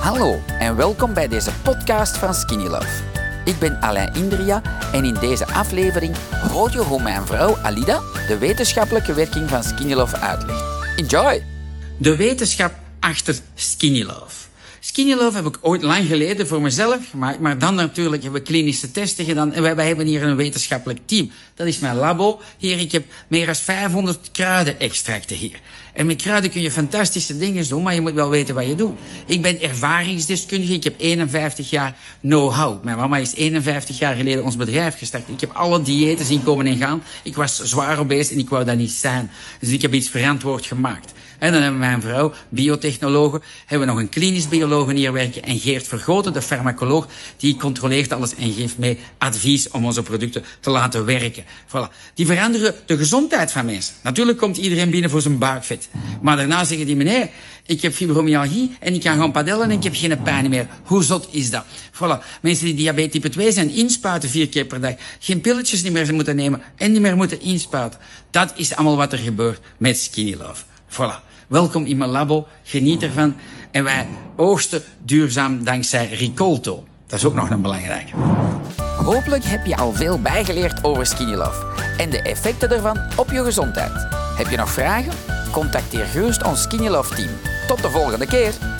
Hallo en welkom bij deze podcast van Skinny Love. Ik ben Alain Indria en in deze aflevering hoor je hoe mijn vrouw Alida de wetenschappelijke werking van Skinny Love uitlegt. Enjoy! De wetenschap achter Skinny Love. Skinny Love heb ik ooit lang geleden voor mezelf gemaakt, maar dan natuurlijk hebben we klinische testen gedaan en wij, wij hebben hier een wetenschappelijk team. Dat is mijn labo. Hier, ik heb meer dan 500 kruidenextracten hier. En met kruiden kun je fantastische dingen doen, maar je moet wel weten wat je doet. Ik ben ervaringsdeskundige, ik heb 51 jaar know-how. Mijn mama is 51 jaar geleden ons bedrijf gestart. Ik heb alle diëten zien komen en gaan. Ik was zwaar obese en ik wou dat niet zijn. Dus ik heb iets verantwoord gemaakt. En dan hebben we mijn vrouw, biotechnologe, hebben we nog een klinisch bioloog hier werken en Geert Vergoten, de farmacoloog, die controleert alles en geeft mij advies om onze producten te laten werken. Voilà. Die veranderen de gezondheid van mensen. Natuurlijk komt iedereen binnen voor zijn buikvet. Maar daarna zeggen die meneer, ik heb fibromyalgie en ik kan gaan padellen en ik heb geen pijn meer. Hoe zot is dat? Voilà. Mensen die diabetes type 2 zijn, inspuiten vier keer per dag. Geen pilletjes niet meer moeten nemen en niet meer moeten inspuiten. Dat is allemaal wat er gebeurt met Skinny Love. Voilà. Welkom in mijn labo, geniet ervan. En wij oogsten duurzaam dankzij Ricolto. Dat is ook nog een belangrijke. Hopelijk heb je al veel bijgeleerd over Skinny Love en de effecten ervan op je gezondheid. Heb je nog vragen? Contacteer gerust ons Skinny Love team. Tot de volgende keer!